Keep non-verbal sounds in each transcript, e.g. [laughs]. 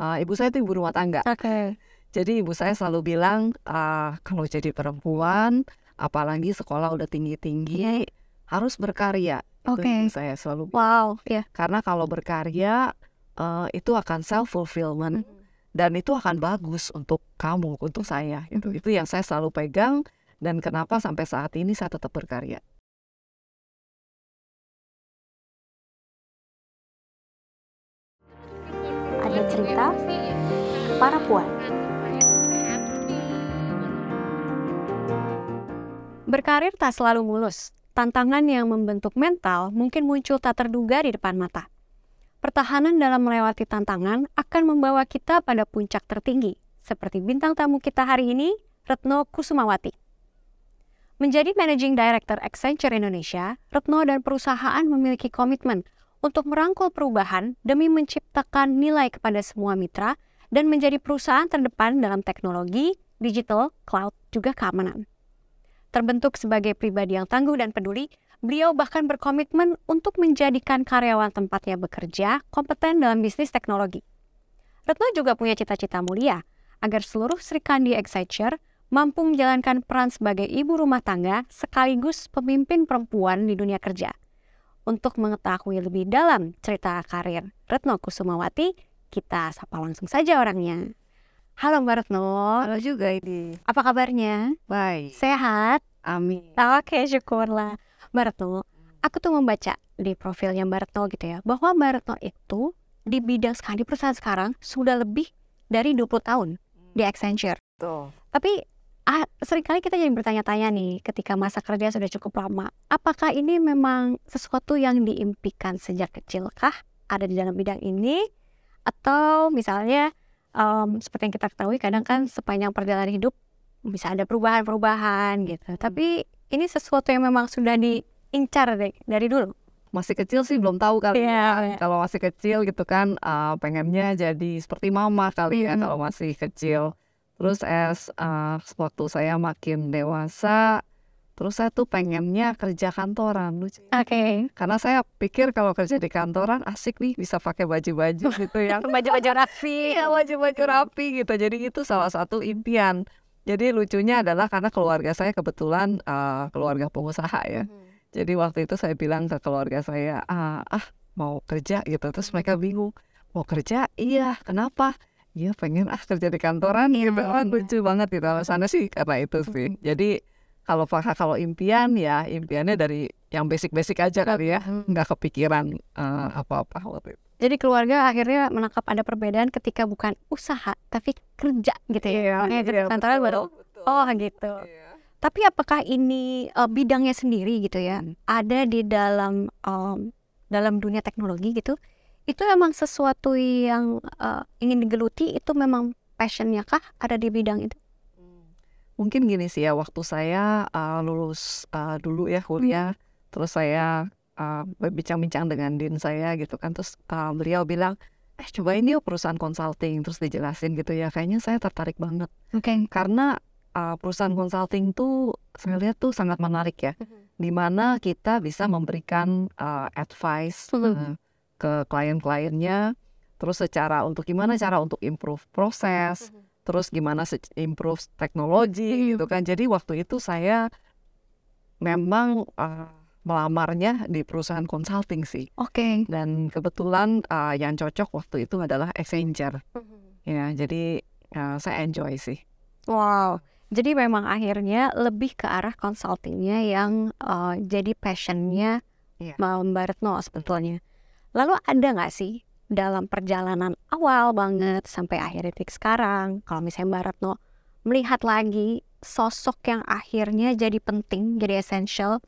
uh, ibu saya itu ibu rumah tangga. Oke. Jadi ibu saya selalu bilang uh, kalau jadi perempuan, apalagi sekolah udah tinggi-tinggi, harus berkarya. Oke. ibu saya selalu. Wow, ya. Karena kalau berkarya uh, itu akan self fulfillment dan itu akan bagus untuk kamu, untuk saya. Itu Mhm. itu yang saya selalu pegang dan kenapa sampai saat ini saya tetap berkarya. Cerita para puan. Berkarir tak selalu mulus. Tantangan yang membentuk mental mungkin muncul tak terduga di depan mata. Pertahanan dalam melewati tantangan akan membawa kita pada puncak tertinggi, seperti bintang tamu kita hari ini, Retno Kusumawati. Menjadi Managing Director Accenture Indonesia, Retno dan perusahaan memiliki komitmen untuk merangkul perubahan demi menciptakan nilai kepada semua mitra dan menjadi perusahaan terdepan dalam teknologi, digital, cloud, juga keamanan. Terbentuk sebagai pribadi yang tangguh dan peduli, beliau bahkan berkomitmen untuk menjadikan karyawan tempatnya bekerja kompeten dalam bisnis teknologi. Retno juga punya cita-cita mulia agar seluruh Sri Kandi Accenture mampu menjalankan peran sebagai ibu rumah tangga sekaligus pemimpin perempuan di dunia kerja. Untuk mengetahui lebih dalam cerita karir Retno Kusumawati, kita sapa langsung saja orangnya. Halo Mbak Retno, Halo juga ini. apa kabarnya? Baik. Sehat? Amin. Oke, syukurlah. Mbak Retno, aku tuh membaca di profilnya Mbak Retno gitu ya, bahwa Mbak Retno itu di bidang sekarang, di perusahaan sekarang sudah lebih dari 20 tahun di Accenture. Tuh. Tapi ah, sering kali kita jadi bertanya-tanya nih ketika masa kerja sudah cukup lama. Apakah ini memang sesuatu yang diimpikan sejak kecil kah? Ada di dalam bidang ini? Atau misalnya em, seperti yang kita ketahui kadang kan sepanjang perjalanan hidup bisa ada perubahan-perubahan gitu. Tapi ini sesuatu yang memang sudah diincar deh dari dulu. Masih kecil sih belum tahu kali. Iya, iya. Kalau masih kecil gitu kan uh, pengennya jadi seperti mama kali ya Mhm. kalau masih kecil. Terus as uh, waktu saya makin dewasa, terus saya tuh pengennya kerja kantoran lucu. Oke. Karena saya pikir kalau kerja di kantoran asik nih bisa pakai baju-baju [laughs] gitu yang Baju-baju rapi. Iya baju-baju rapi gitu. Jadi itu salah satu impian. Jadi lucunya adalah karena keluarga saya kebetulan uh, keluarga pengusaha ya. Jadi waktu itu saya bilang ke keluarga saya, ah, ah mau kerja gitu. Terus mereka bingung, mau kerja? Iya, kenapa? Iya pengen ah kerja di kantoran Iya, gitu. iya. Ah, lucu banget gitu. Alasannya sih karena itu sih. Jadi kalau pakai kalau impian ya impiannya dari yang basic-basic aja kali ya. Nggak kepikiran uh, apa-apa waktu itu. Jadi keluarga akhirnya menangkap ada perbedaan ketika bukan usaha tapi kerja gitu ya. Makanya kerja kantoran baru oh gitu. Iya. Tapi apakah ini eh, bidangnya sendiri gitu ya? Ada di dalam em, dalam dunia teknologi gitu? Itu emang sesuatu yang eh, ingin digeluti itu memang passionnya kah ada di bidang itu? Mungkin gini sih ya, waktu saya uh, lulus uh, dulu ya kuliah, terus saya uh, berbincang-bincang dengan din saya gitu kan, terus uh, beliau bilang, eh cobain yuk perusahaan consulting, terus dijelasin gitu ya, kayaknya saya tertarik banget Oke. karena uh, perusahaan consulting tuh saya lihat tuh sangat menarik ya, di mana kita bisa memberikan uh, advice Mhm. uh, ke klien-kliennya, terus secara untuk gimana cara untuk improve proses, terus gimana improve teknologi gitu kan. Jadi waktu itu saya memang uh, melamarnya di perusahaan consulting sih. Oke. Dan kebetulan uh, yang cocok waktu itu adalah Accenture. Ya, jadi uh, saya enjoy sih. Wow. Jadi memang akhirnya lebih ke arah consultingnya yang eh, jadi passionnya Iya. Mbak Retno sebetulnya. Lalu ada nggak sih dalam perjalanan awal banget sampai akhir titik sekarang, kalau misalnya Mbak Retno melihat lagi sosok yang akhirnya jadi penting, jadi essential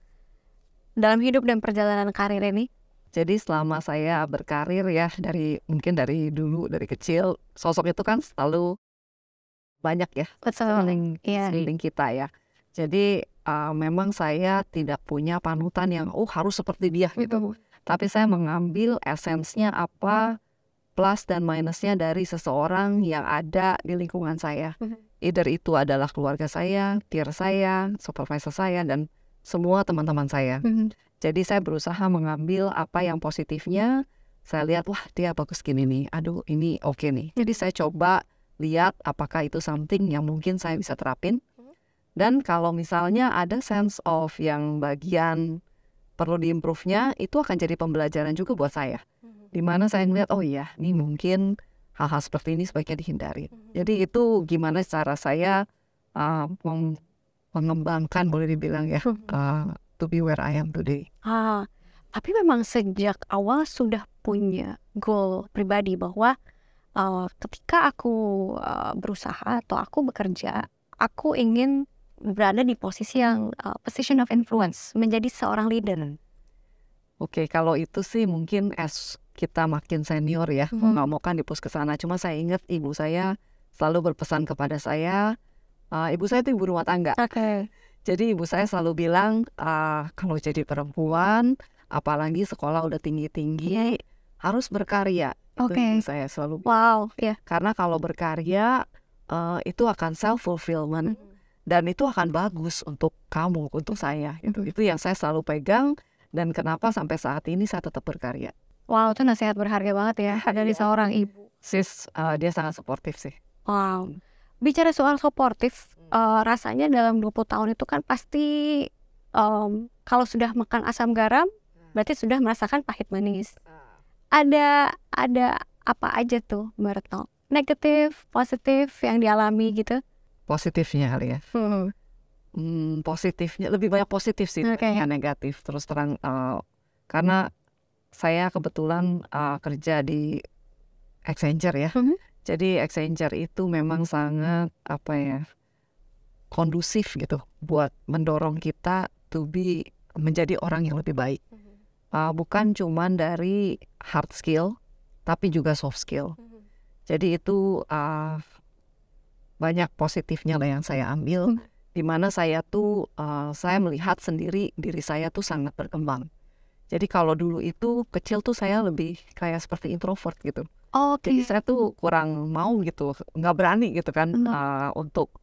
dalam hidup dan perjalanan karir ini? Jadi selama saya berkarir ya dari mungkin dari dulu dari kecil sosok itu kan selalu banyak ya Betul. sekeliling Iya. kita ya. Jadi uh, memang saya tidak punya panutan yang oh harus seperti dia gitu. Tapi saya mengambil esensnya apa plus dan minusnya dari seseorang yang ada di lingkungan saya. Mhm. Either itu adalah keluarga saya, peer saya, supervisor saya dan semua teman-teman saya. Mhm. Jadi saya berusaha mengambil apa yang positifnya saya lihat wah dia bagus gini nih aduh ini oke nih jadi saya coba lihat apakah itu something yang mungkin saya bisa terapin dan kalau misalnya ada sense of yang bagian perlu diimprove-nya itu akan jadi pembelajaran juga buat saya. Di mana saya melihat oh iya ini mungkin hal-hal seperti ini sebaiknya dihindari. Jadi itu gimana cara saya uh, meng- mengembangkan boleh dibilang ya uh, to be where I am today. Ah, tapi memang sejak awal sudah punya goal pribadi bahwa uh, ketika aku uh, berusaha atau aku bekerja, aku ingin berada di posisi yang uh, position of influence, menjadi seorang leader. Oke, kalau itu sih mungkin as kita makin senior ya, Mhm. nggak mau kan di push ke sana. Cuma saya ingat ibu saya selalu berpesan kepada saya, uh, ibu saya itu ibu rumah tangga. Oke. [laughs] Jadi ibu saya selalu bilang, uh, kalau jadi perempuan, apalagi sekolah udah tinggi-tinggi, harus berkarya. Oke. yang saya selalu Wow, ya. karena kalau berkarya uh, itu akan self fulfillment dan itu akan bagus untuk kamu, untuk saya. Itu itu yang saya selalu pegang dan kenapa sampai saat ini saya tetap berkarya. Wow, itu nasihat berharga banget ya [laughs] dari Iya. seorang ibu. Sis, uh, dia sangat suportif sih. Wow. Bicara soal suportif, eh, rasanya dalam 20 tahun itu kan pasti em, kalau sudah makan asam garam, berarti sudah merasakan pahit manis. Ada ada apa aja tuh, Mbak Retno? Negatif, positif yang dialami gitu? Positifnya kali ya. Hmm. Hmm, positifnya lebih banyak positif sih, Oke. dibandingkan negatif. Terus terang uh, karena saya kebetulan uh, kerja di Accenture ya. Mhm. Jadi Accenture itu memang sangat apa ya kondusif gitu buat mendorong kita to be menjadi orang yang lebih baik. Uh, bukan cuman dari hard skill, tapi juga soft skill. Jadi itu uh, banyak positifnya lah yang saya ambil, di mana saya tuh uh, saya melihat sendiri diri saya tuh sangat berkembang. Jadi kalau dulu itu kecil tuh saya lebih kayak seperti introvert gitu. Oke. Jadi saya tuh kurang mau gitu, nggak berani gitu kan Benar. uh, untuk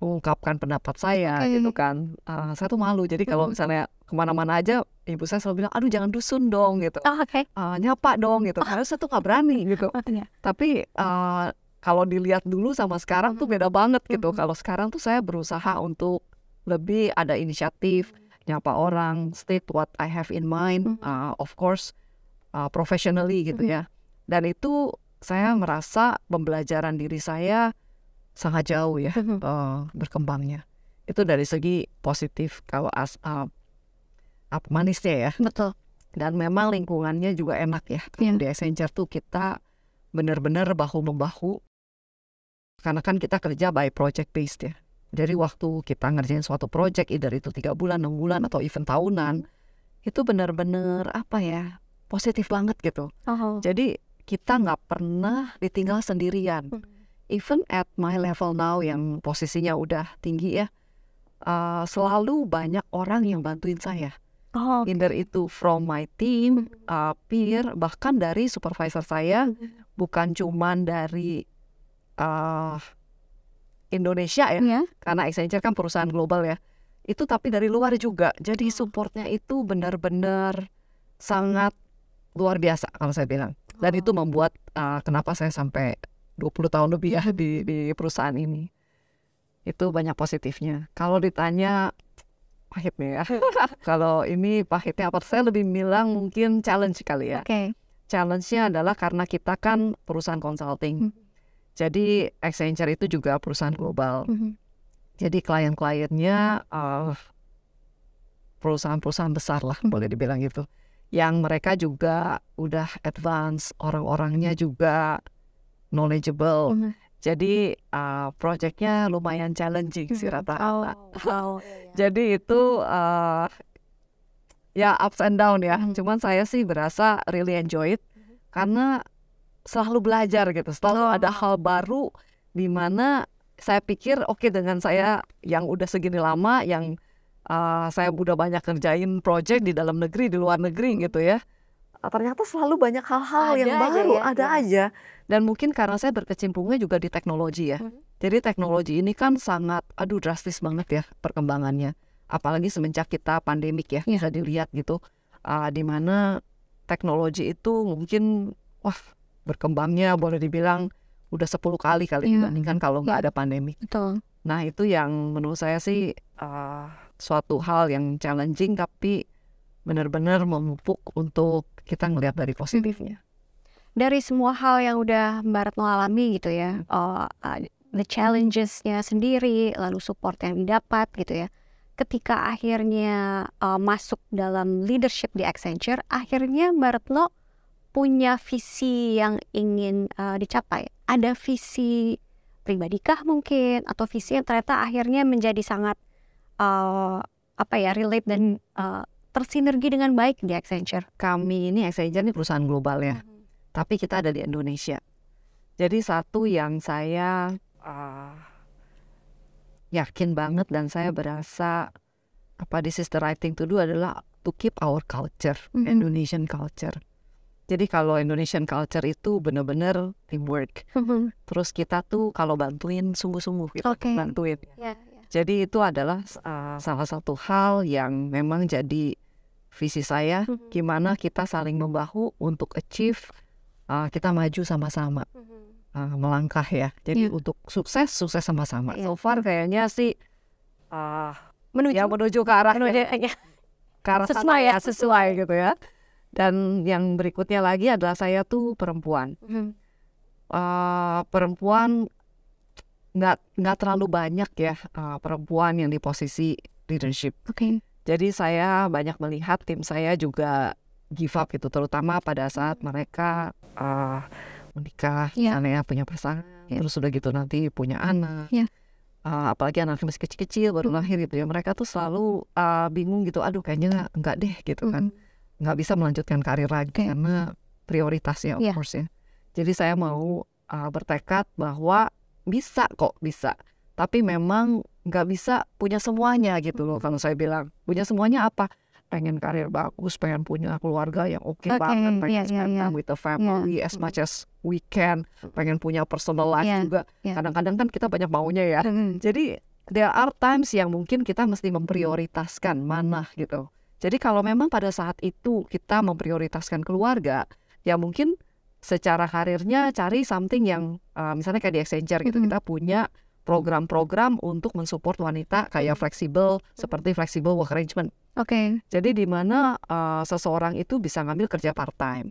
mengungkapkan pendapat saya Oke. gitu kan. Uh, saya tuh malu. Jadi kalau misalnya ke mana-mana aja, ibu saya selalu bilang, aduh jangan dusun dong gitu, Oh, Oke. Uh, nyapa dong gitu. Karena saya tuh nggak berani gitu. Oh, iya. Tapi uh, kalau dilihat dulu sama sekarang tuh beda banget gitu. Kalau sekarang tuh saya berusaha untuk lebih ada inisiatif, nyapa orang, state what I have in mind, uh, of course uh, professionally gitu ya. Dan itu saya merasa pembelajaran diri saya sangat jauh ya uh, berkembangnya. Itu dari segi positif kalau as uh, apa manisnya ya. Betul. Dan memang lingkungannya juga enak ya. Iya. Di Accenture tuh kita benar-benar bahu membahu. Karena kan kita kerja by project based ya. Jadi waktu kita ngerjain suatu project, either itu tiga bulan, enam bulan, atau even tahunan, itu benar-benar apa ya positif banget gitu. Oh. Jadi kita nggak pernah ditinggal sendirian. Even at my level now yang posisinya udah tinggi ya, uh, selalu banyak orang yang bantuin saya Oh. either itu from my team, uh, peer, bahkan dari supervisor saya, bukan cuman dari uh, Indonesia ya, Ya. karena Accenture kan perusahaan global ya. Itu tapi dari luar juga. Jadi supportnya itu benar-benar sangat luar biasa kalau saya bilang. Dan itu Oh. membuat uh, kenapa saya sampai 20 tahun lebih ya di di perusahaan ini. Itu banyak positifnya. Kalau ditanya pahitnya ya. [laughs] Kalau ini pahitnya apa? Saya lebih bilang mungkin challenge kali ya. Oke. Challenge-nya adalah karena kita kan perusahaan consulting. Mhm. Jadi Accenture itu juga perusahaan global. Mhm. Jadi klien-kliennya eh, perusahaan-perusahaan besar lah Hmm. boleh dibilang gitu. Yang mereka juga udah advance, orang-orangnya juga knowledgeable. Mhm. Jadi uh, projectnya lumayan challenging sih Oh, rata-rata. wow. Jadi itu uh, ya ups and down ya. Mhm. Cuman saya sih berasa really enjoy it karena selalu belajar gitu. Selalu Oh. ada hal baru di mana saya pikir oke dengan saya yang udah segini lama yang uh, saya udah banyak kerjain project di dalam negeri, di luar negeri gitu ya. Uh, Ternyata selalu banyak hal-hal yang aja baru, ya, ada ya. aja. Dan mungkin karena saya berkecimpungnya juga di teknologi ya. Mhm. Jadi teknologi ini kan sangat, aduh drastis banget ya perkembangannya. Apalagi semenjak kita pandemik ya, Iya. bisa dilihat gitu. uh, di mana teknologi itu mungkin wah berkembangnya boleh dibilang udah 10 kali kali Iya. dibandingkan kalau nggak Iya. ada pandemi. Betul. Nah itu yang menurut saya sih uh, suatu hal yang challenging tapi benar-benar memupuk untuk kita ngelihat dari positifnya. Dari semua hal yang udah Mbak Retno alami gitu ya, uh, uh, the challenges-nya sendiri, lalu support yang didapat gitu ya. Ketika akhirnya uh, masuk dalam leadership di Accenture, akhirnya Mbak Retno punya visi yang ingin uh, dicapai. Ada visi pribadikah mungkin atau visi yang ternyata akhirnya menjadi sangat uh, apa ya relate dan uh, tersinergi dengan baik di Accenture. Kami ini Accenture ini perusahaan global ya, tapi kita ada di Indonesia. Jadi satu yang saya uh, yakin banget dan saya berasa apa this is the right thing to do adalah to keep our culture, Mhm. Indonesian culture. Jadi kalau Indonesian culture itu benar-benar teamwork. Terus kita tuh kalau bantuin sungguh-sungguh gitu, Oke. bantuin. Ya, Jadi itu adalah uh, salah satu hal yang memang jadi visi saya Mhm. gimana kita saling membahu untuk achieve uh, kita maju sama-sama uh, melangkah ya. Jadi Iya. untuk sukses sukses sama-sama. Iya. So far kayaknya sih uh, menuju ya menuju ke arah menuju yang- ya. ke arah sana Sesuai ya. ya, sesuai gitu ya. Dan yang berikutnya lagi adalah saya tuh perempuan. uh, perempuan nggak nggak terlalu banyak ya uh, perempuan yang di posisi leadership. Oke. Jadi saya banyak melihat tim saya juga give up itu terutama pada saat mereka uh, menikah, misalnya ya, punya pasangan, Iya. terus udah gitu nanti punya anak. Iya. Uh, apalagi anaknya masih kecil-kecil baru Hmm. lahir gitu ya mereka tuh selalu uh, bingung gitu aduh kayaknya nggak deh gitu kan nggak bisa melanjutkan karir lagi Oke. karena prioritasnya of Iya. course ya. Jadi saya mau uh, bertekad bahwa bisa kok bisa, tapi memang nggak bisa punya semuanya gitu loh. Kalau saya bilang punya semuanya apa? Pengen karir bagus, pengen punya keluarga yang oke Oke, banget, pengen iya, iya, spend iya. time with the family as much as we can, pengen punya personal life Iya, juga. iya. Kadang-kadang kan kita banyak maunya ya. Jadi there are times yang mungkin kita mesti memprioritaskan mana gitu. Jadi kalau memang pada saat itu kita memprioritaskan keluarga, ya mungkin secara karirnya cari something yang uh, misalnya kayak di Accenture gitu, Mhm. kita punya program-program untuk mensupport wanita kayak fleksibel seperti flexible work arrangement. Oke. Jadi di mana uh, seseorang itu bisa ngambil kerja part time.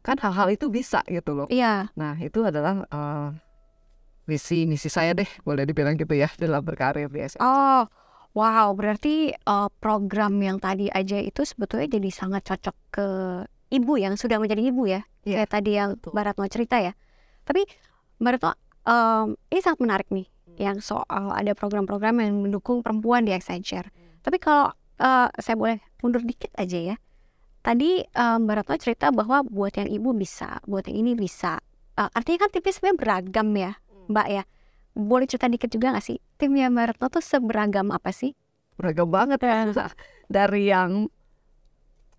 Kan hal-hal itu bisa gitu loh. Iya. Nah, itu adalah uh, visi misi saya deh, boleh dibilang gitu ya dalam berkarir di Accenture. Oh, wow. Berarti uh, program yang tadi aja itu sebetulnya jadi sangat cocok ke ibu yang sudah menjadi ibu ya. Iya, Kayak tadi yang betul. Mbak Retno cerita ya. Tapi Mbak Retno, um, ini sangat menarik nih. Yang soal ada program-program yang mendukung perempuan di Accenture. Tapi kalau uh, saya boleh mundur dikit aja ya. Tadi um, Mbak Retno cerita bahwa buat yang ibu bisa, buat yang ini bisa. Uh, artinya kan tipnya sebenarnya beragam ya, Mbak ya. Boleh cerita dikit juga gak sih? Timnya Mbak Retno tuh seberagam apa sih? beragam banget ya [laughs] dari yang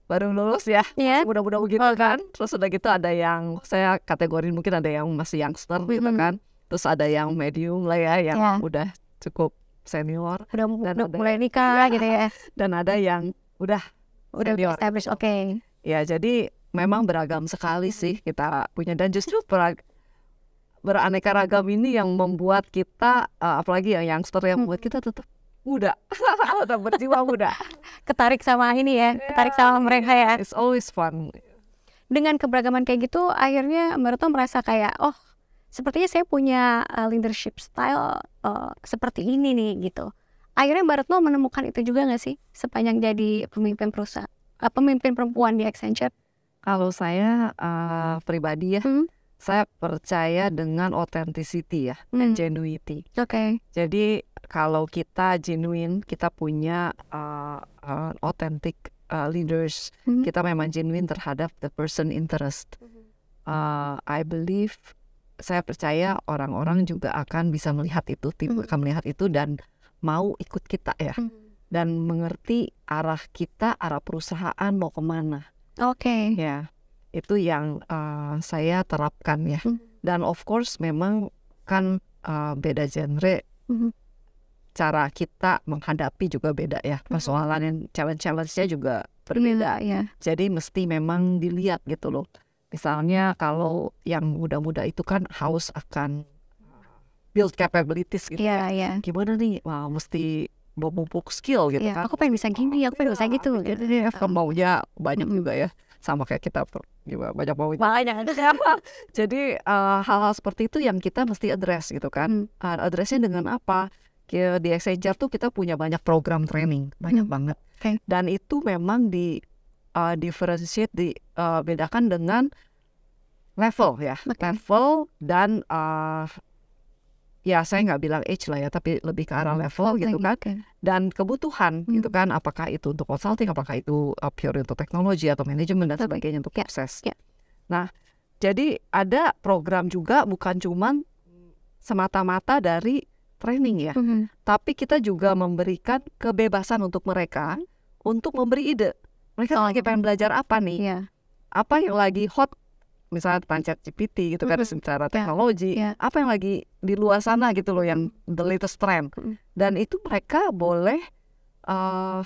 baru lulus ya masih muda-muda begitu kan terus udah gitu ada yang saya kategori mungkin ada yang masih youngster gitu kan terus ada yang medium lah ya yang Iya. udah cukup senior Udah, Dan udah ada- mulai nikah gitu ya. [laughs] dan ada yang udah Udah Senior. established. Oke. ya jadi memang beragam sekali sih kita punya dan justru berag beraneka ragam ini yang membuat kita eh, apalagi yang youngster yang membuat kita tetap muda [laughs] tetap berjiwa muda Ketarik sama ini ya, ketarik sama mereka ya. it's always fun Dengan keberagaman kayak gitu, akhirnya Mbak Retno merasa kayak, oh, sepertinya saya punya uh, leadership style uh, seperti ini nih gitu. Akhirnya Mbak Retno menemukan itu juga nggak sih sepanjang jadi pemimpin perusahaan, uh, pemimpin perempuan di Accenture? Kalau saya uh, pribadi ya, Hmm. Saya percaya dengan authenticity ya, Hmm. genuinity. Oke. Jadi kalau kita genuine, kita punya uh, uh, authentic uh, leaders, Hmm. kita memang genuine terhadap the person interest. Uh, I believe, saya percaya orang-orang juga akan bisa melihat itu, tim Hmm. akan melihat itu dan mau ikut kita ya, Hmm. dan mengerti arah kita, arah perusahaan mau ke mana. Oke. Ya, itu yang uh, saya terapkan ya. Hmm. Dan of course memang kan uh, beda genre, Mhm. cara kita menghadapi juga beda ya. Persoalan yang challenge-challenge-nya juga berbeda. Iya, Jadi mesti memang dilihat gitu loh. Misalnya kalau yang muda-muda itu kan haus akan build capabilities gitu. Iya, ya. iya. Gimana nih? Wah, mesti memupuk skill gitu Iya, kan. aku pengen bisa gini, aku pengen bisa Iya, gitu. Jadi dia kan maunya banyak Mm-mm. juga ya. Sama kayak kita tuh, juga banyak maunya. Makanya [laughs] Jadi eh, hal-hal seperti itu yang kita mesti address gitu kan. Hmm. Ah, addressnya dengan apa? Di Accenture tuh kita punya banyak program training, banyak Hmm. banget. Oke. Dan itu memang di uh, differentiate di uh, bedakan dengan level ya, Oke. level dan uh, ya saya nggak bilang age lah ya, tapi lebih ke arah level gitu kan dan kebutuhan Hmm. gitu kan apakah itu untuk consulting apakah itu uh, pure untuk teknologi atau manajemen dan sebagainya untuk proses ya. nah jadi ada program juga bukan cuman semata-mata dari training ya Mhm. tapi kita juga memberikan kebebasan untuk mereka untuk memberi ide mereka Oh. lagi pengen belajar apa nih Iya. apa yang lagi hot misalnya tentang chat GPT gitu kan Mhm. secara Ya, teknologi ya. apa yang lagi di luar sana gitu loh yang the latest trend Mhm. dan itu mereka boleh eh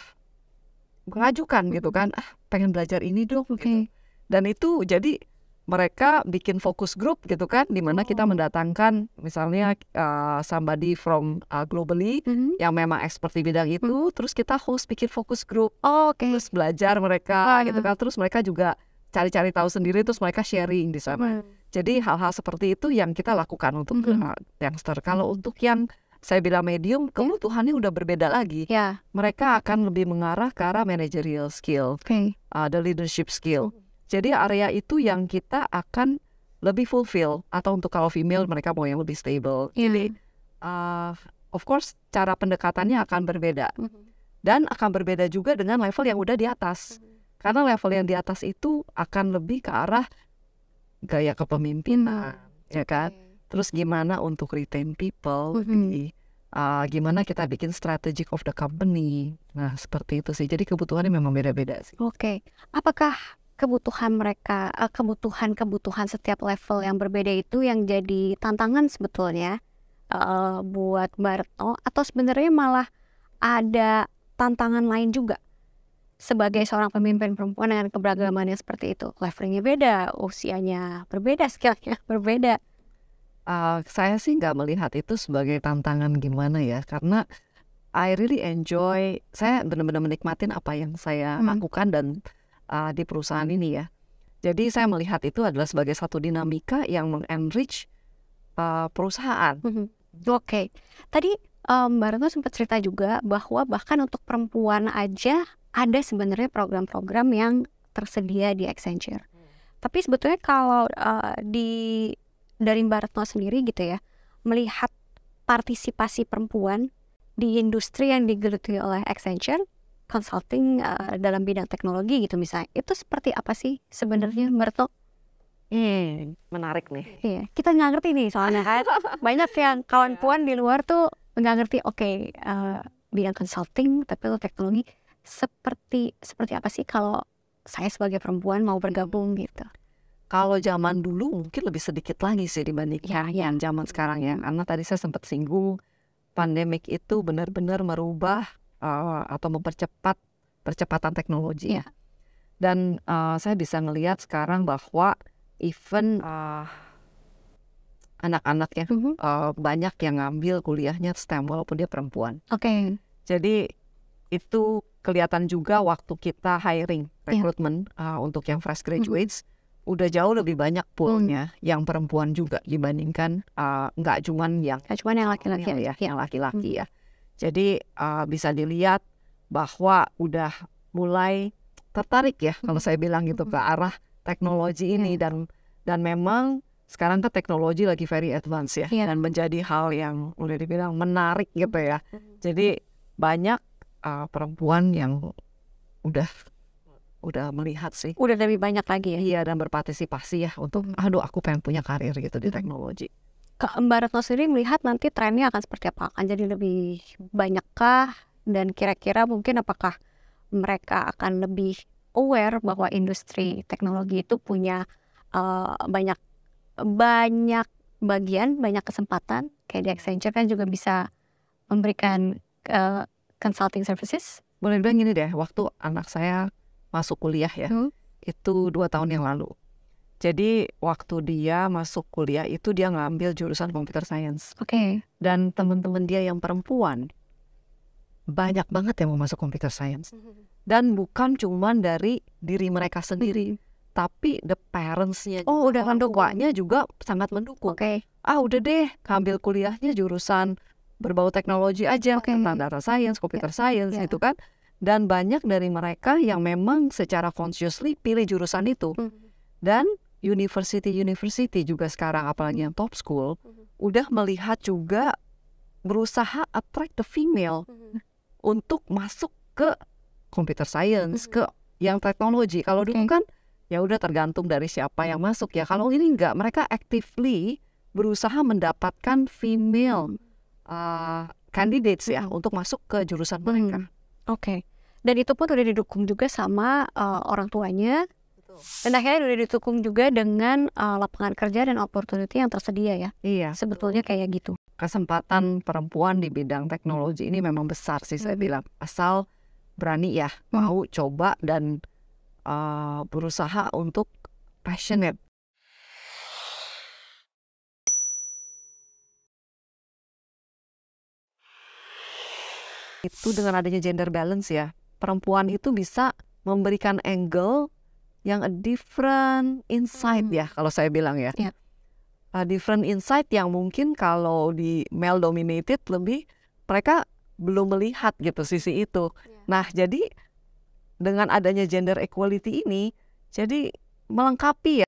mengajukan gitu Mhm. kan ah pengen belajar ini dong Oke. gitu. dan itu jadi mereka bikin fokus group gitu kan di mana kita Oh. mendatangkan misalnya eh, somebody from uh, globally Mhm. yang memang expert di bidang itu terus kita host bikin fokus group Oh, Oke. terus belajar mereka Ah. gitu kan terus mereka juga cari-cari tahu sendiri terus mereka sharing di sana Hmm. jadi hal-hal seperti itu yang kita lakukan untuk Mhm. uh, youngster kalau untuk yang saya bilang medium kebutuhannya udah berbeda lagi Ya. mereka akan lebih mengarah ke arah managerial skill Oke. uh, the leadership skill jadi area itu yang kita akan lebih fulfill atau untuk kalau female mereka mau yang lebih stable Iya. uh, of course cara pendekatannya akan berbeda Mhm. dan akan berbeda juga dengan level yang udah di atas. Mhm. Karena level yang di atas itu akan lebih ke arah gaya kepemimpinan, ya kan? Terus gimana untuk retain people, Mhm. di, uh, gimana kita bikin strategic of the company. Nah, seperti itu sih. Jadi kebutuhannya memang beda-beda sih. Oke, apakah kebutuhan mereka, eh, kebutuhan-kebutuhan setiap level yang berbeda itu yang jadi tantangan sebetulnya eh, buat Mbak Retno atau sebenarnya malah ada tantangan lain juga sebagai seorang pemimpin perempuan dengan keberagaman yang seperti itu, levelnya beda, usianya berbeda, [laughs] skillnya berbeda. Uh, saya sih nggak melihat itu sebagai tantangan gimana ya, karena I really enjoy, saya benar-benar menikmatin apa yang saya Hmm. lakukan dan uh, di perusahaan ini ya. Jadi saya melihat itu adalah sebagai satu dinamika yang mengenrich uh, perusahaan. Mhm. Oke, tadi em, Mbak Retno sempat cerita juga bahwa bahkan untuk perempuan aja ada sebenarnya program-program yang tersedia di Accenture. Tapi sebetulnya kalau eh, di dari Mbak Retno sendiri gitu ya, melihat partisipasi perempuan di industri yang digeluti oleh Accenture, consulting eh, dalam bidang teknologi gitu misalnya, itu seperti apa sih sebenarnya Mbak Retno? Hmm, menarik nih. Iya, kita nggak ngerti nih soalnya kan [laughs] banyak yang kawan puan di luar tuh nggak ngerti. Oke, eh, bidang consulting tapi lo teknologi seperti seperti apa sih kalau saya sebagai perempuan mau bergabung gitu? Kalau zaman dulu mungkin lebih sedikit lagi sih dibanding Ya, ya. yang zaman sekarang ya. Karena tadi saya sempat singgung pandemik itu benar-benar merubah uh, atau mempercepat percepatan teknologi. Iya. Dan uh, saya bisa ngelihat sekarang bahwa even uh, anak-anak ya Mhm. uh, banyak yang ngambil kuliahnya STEM walaupun dia perempuan. Oke, Jadi itu kelihatan juga waktu kita hiring Iya. rekrutmen uh, untuk yang fresh graduates udah jauh lebih banyak Mm. poolnya yang perempuan juga dibandingkan uh, nggak cuman yang nggak cuma yang laki-laki ya, Iya. yang laki-laki ya. Jadi uh, bisa dilihat bahwa udah mulai tertarik ya kalau saya bilang gitu ke arah teknologi ini Iya. dan dan memang sekarang kan teknologi lagi very advance ya Iya. dan menjadi hal yang udah dibilang menarik gitu ya. Jadi banyak uh, perempuan yang udah udah melihat sih Udah lebih banyak lagi ya. iya dan berpartisipasi ya untuk aduh aku pengen punya karir gitu di teknologi. Ke Mbak Retno sendiri melihat nanti trennya akan seperti apa? Akan jadi lebih banyakkah? Dan kira-kira mungkin apakah mereka akan lebih aware bahwa industri teknologi itu punya eh, banyak banyak bagian, banyak kesempatan. Kayak di Accenture kan juga bisa memberikan eh, consulting services. Boleh bilang gini deh, waktu anak saya masuk kuliah ya. Hmm. Itu dua tahun yang lalu. Jadi waktu dia masuk kuliah itu dia ngambil jurusan computer science Oke. dan teman-teman dia yang perempuan banyak banget yang mau masuk computer science dan bukan cuman dari diri mereka sendiri tapi the parents-nya Oh, udah orang tuanya juga sangat mendukung Oke. ah udah deh ambil kuliahnya jurusan berbau teknologi aja Oke. tentang data science computer science ya. itu kan dan banyak dari mereka yang memang secara consciously pilih jurusan itu Hmm. dan university-university juga sekarang apalagi yang top school udah melihat juga berusaha attract the female untuk masuk ke computer science Mhm. ke yang teknologi kalau dulu Oke. kan ya udah tergantung dari siapa yang masuk ya kalau ini enggak mereka actively berusaha mendapatkan female uh, candidates ya untuk masuk ke jurusan mereka Oke. Dan itu pun udah didukung juga sama uh, orang tuanya dan akhirnya udah didukung juga dengan uh, lapangan kerja dan opportunity yang tersedia ya. iya Sebetulnya kayak gitu. kesempatan perempuan di bidang teknologi ini memang besar sih saya bilang asal berani ya Hmm. mau coba dan uh, berusaha untuk passionate itu dengan adanya gender balance ya perempuan itu bisa memberikan angle yang a different insight Hmm. ya kalau saya bilang ya Ya. a different insight yang mungkin kalau di male dominated lebih mereka belum melihat gitu sisi itu. Nah, jadi dengan adanya gender equality ini jadi melengkapi ya